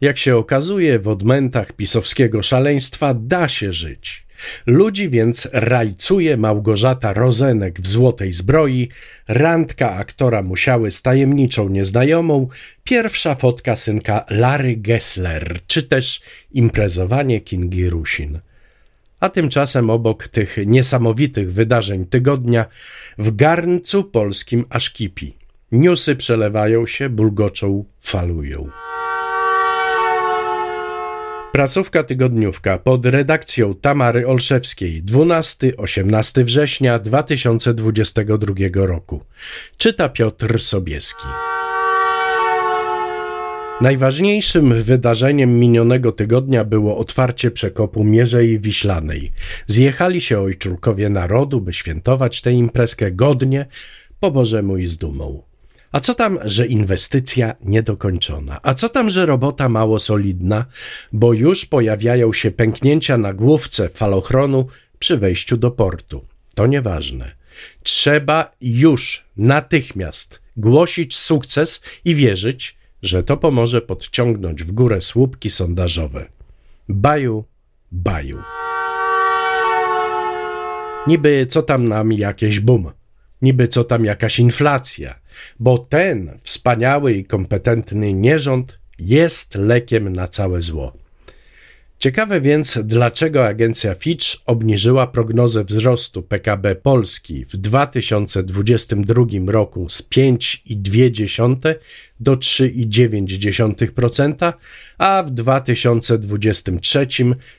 Jak się okazuje, w odmętach pisowskiego szaleństwa da się żyć. Ludzi więc rajcuje Małgorzata Rozenek w złotej zbroi, randka aktora Musiały z tajemniczą nieznajomą, pierwsza fotka synka Lary Gessler, czy też imprezowanie Kingi Rusin. A tymczasem obok tych niesamowitych wydarzeń tygodnia w garncu polskim aż kipi. Newsy przelewają się, bulgoczą, falują. Pracówka tygodniówka pod redakcją Tamary Olszewskiej 12-18 września 2022 roku. Czyta Piotr Sobieski. Najważniejszym wydarzeniem minionego tygodnia było otwarcie przekopu Mierzei Wiślanej. Zjechali się ojczulkowie narodu, by świętować tę imprezkę godnie, po Bożemu i z dumą. A co tam, że inwestycja niedokończona? A co tam, że robota mało solidna, bo już pojawiają się pęknięcia na główce falochronu przy wejściu do portu? To nieważne. Trzeba już natychmiast głosić sukces i wierzyć, że to pomoże podciągnąć w górę słupki sondażowe. Baju, baju. Niby co tam nam jakieś bum niby co tam jakaś inflacja, bo ten wspaniały i kompetentny nierząd jest lekiem na całe zło. Ciekawe więc, dlaczego agencja Fitch obniżyła prognozę wzrostu PKB Polski w 2022 roku z 5,2 do 3,9%, a w 2023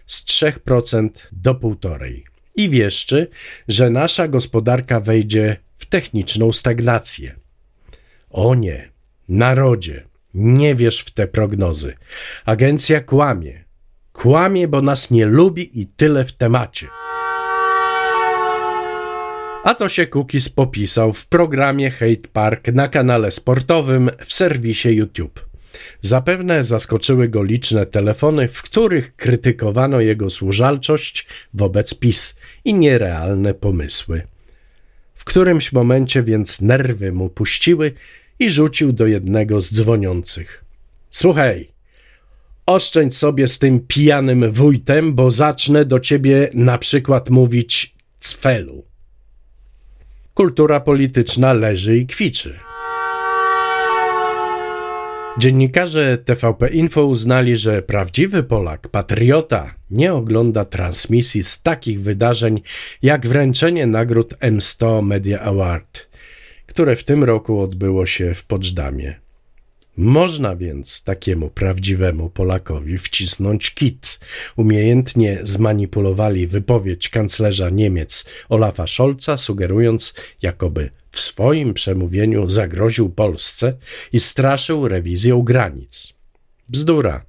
z 3% do 1,5%. I wieszczy, że nasza gospodarka wejdzie techniczną stagnację. O nie, narodzie, nie wierz w te prognozy. Agencja kłamie. Kłamie, bo nas nie lubi i tyle w temacie. A to się Cookies popisał w programie Hate Park na kanale sportowym w serwisie YouTube. Zapewne zaskoczyły go liczne telefony, w których krytykowano jego służalczość wobec PiS i nierealne pomysły którymś momencie więc nerwy mu puściły i rzucił do jednego z dzwoniących. Słuchaj, oszczędź sobie z tym pijanym wójtem, bo zacznę do ciebie na przykład mówić cfelu. Kultura polityczna leży i kwiczy. Dziennikarze TVP Info uznali, że prawdziwy Polak, patriota, nie ogląda transmisji z takich wydarzeń jak wręczenie nagród M100 Media Award, które w tym roku odbyło się w Poczdamie. Można więc takiemu prawdziwemu Polakowi wcisnąć kit. Umiejętnie zmanipulowali wypowiedź kanclerza Niemiec Olafa Scholza, sugerując, jakoby w swoim przemówieniu zagroził Polsce i straszył rewizją granic. Bzdura.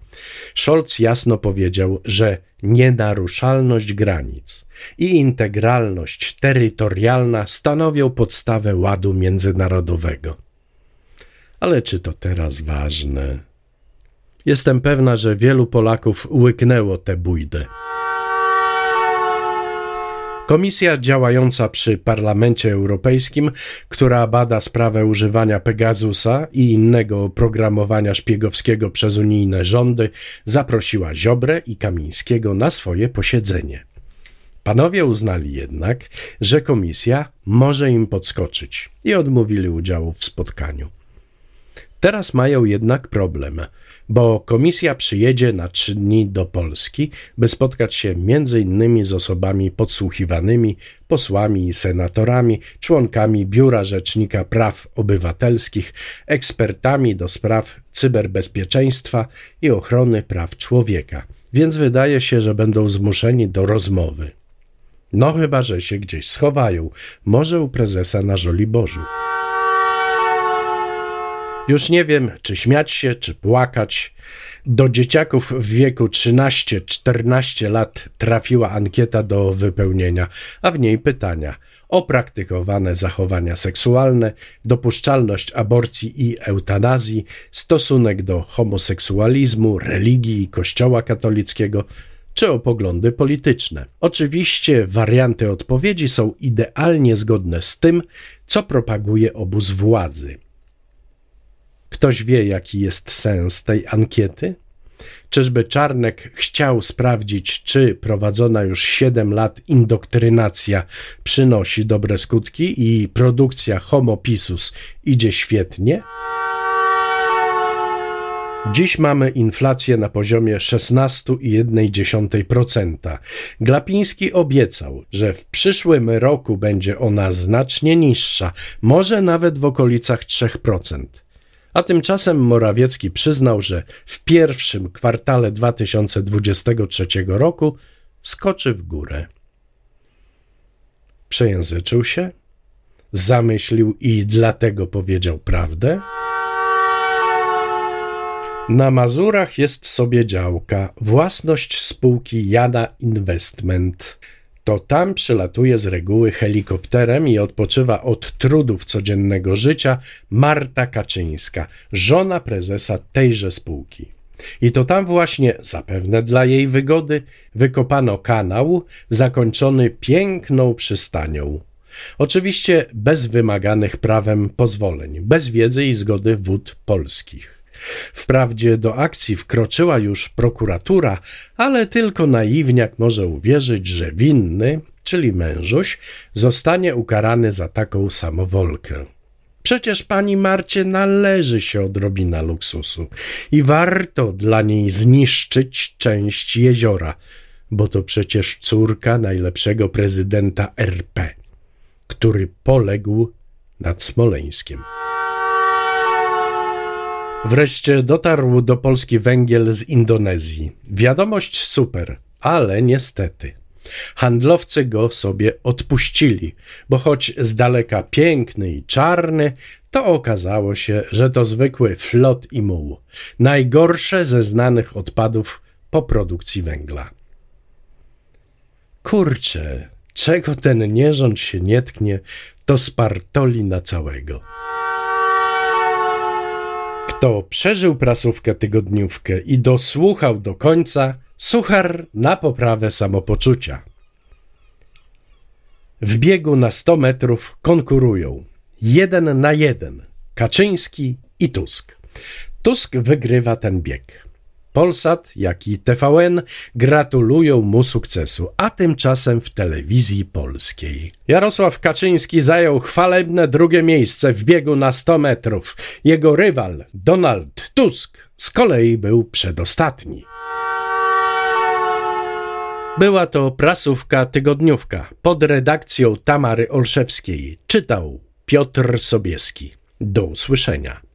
Scholz jasno powiedział, że nienaruszalność granic i integralność terytorialna stanowią podstawę ładu międzynarodowego. Ale czy to teraz ważne? Jestem pewna, że wielu Polaków łyknęło tę bójdę. Komisja działająca przy Parlamencie Europejskim, która bada sprawę używania Pegasusa i innego oprogramowania szpiegowskiego przez unijne rządy, zaprosiła Ziobrę i Kamińskiego na swoje posiedzenie. Panowie uznali jednak, że komisja może im podskoczyć i odmówili udziału w spotkaniu. Teraz mają jednak problem, bo komisja przyjedzie na trzy dni do Polski, by spotkać się m.in. z osobami podsłuchiwanymi, posłami i senatorami, członkami Biura Rzecznika Praw Obywatelskich, ekspertami do spraw cyberbezpieczeństwa i ochrony praw człowieka. Więc wydaje się, że będą zmuszeni do rozmowy. No chyba, że się gdzieś schowają, może u prezesa na Żoliborzu. Już nie wiem, czy śmiać się, czy płakać. Do dzieciaków w wieku 13-14 lat trafiła ankieta do wypełnienia, a w niej pytania o praktykowane zachowania seksualne, dopuszczalność aborcji i eutanazji, stosunek do homoseksualizmu, religii Kościoła katolickiego, czy o poglądy polityczne. Oczywiście warianty odpowiedzi są idealnie zgodne z tym, co propaguje obóz władzy. Ktoś wie, jaki jest sens tej ankiety? Czyżby Czarnek chciał sprawdzić, czy prowadzona już 7 lat indoktrynacja przynosi dobre skutki i produkcja homopisus idzie świetnie? Dziś mamy inflację na poziomie 16,1%. Glapiński obiecał, że w przyszłym roku będzie ona znacznie niższa, może nawet w okolicach 3%. A tymczasem Morawiecki przyznał, że w pierwszym kwartale 2023 roku skoczy w górę. Przejęzyczył się, zamyślił i dlatego powiedział prawdę. Na Mazurach jest sobie działka, własność spółki Jana Investment. To tam przylatuje z reguły helikopterem i odpoczywa od trudów codziennego życia Marta Kaczyńska, żona prezesa tejże spółki. I to tam właśnie, zapewne dla jej wygody, wykopano kanał zakończony piękną przystanią. Oczywiście bez wymaganych prawem pozwoleń, bez wiedzy i zgody wód polskich. Wprawdzie do akcji wkroczyła już prokuratura, ale tylko naiwniak może uwierzyć, że winny, czyli mężuś, zostanie ukarany za taką samowolkę. Przecież pani Marcie należy się odrobina luksusu i warto dla niej zniszczyć część jeziora, bo to przecież córka najlepszego prezydenta RP, który poległ nad Smoleńskiem. Wreszcie dotarł do Polski węgiel z Indonezji. Wiadomość super, ale niestety. Handlowcy go sobie odpuścili, bo choć z daleka piękny i czarny, to okazało się, że to zwykły flot i muł. Najgorsze ze znanych odpadów po produkcji węgla. Kurczę, czego ten nierząd się nie tknie, to spartoli na całego. Kto przeżył prasówkę tygodniówkę i dosłuchał do końca, suchar na poprawę samopoczucia. W biegu na 100 metrów konkurują jeden na jeden Kaczyński i Tusk. Tusk wygrywa ten bieg. Polsat, jak i TVN gratulują mu sukcesu, a tymczasem w telewizji polskiej. Jarosław Kaczyński zajął chwalebne drugie miejsce w biegu na 100 metrów. Jego rywal, Donald Tusk, z kolei był przedostatni. Była to prasówka tygodniówka pod redakcją Tamary Olszewskiej. Czytał Piotr Sobieski. Do usłyszenia.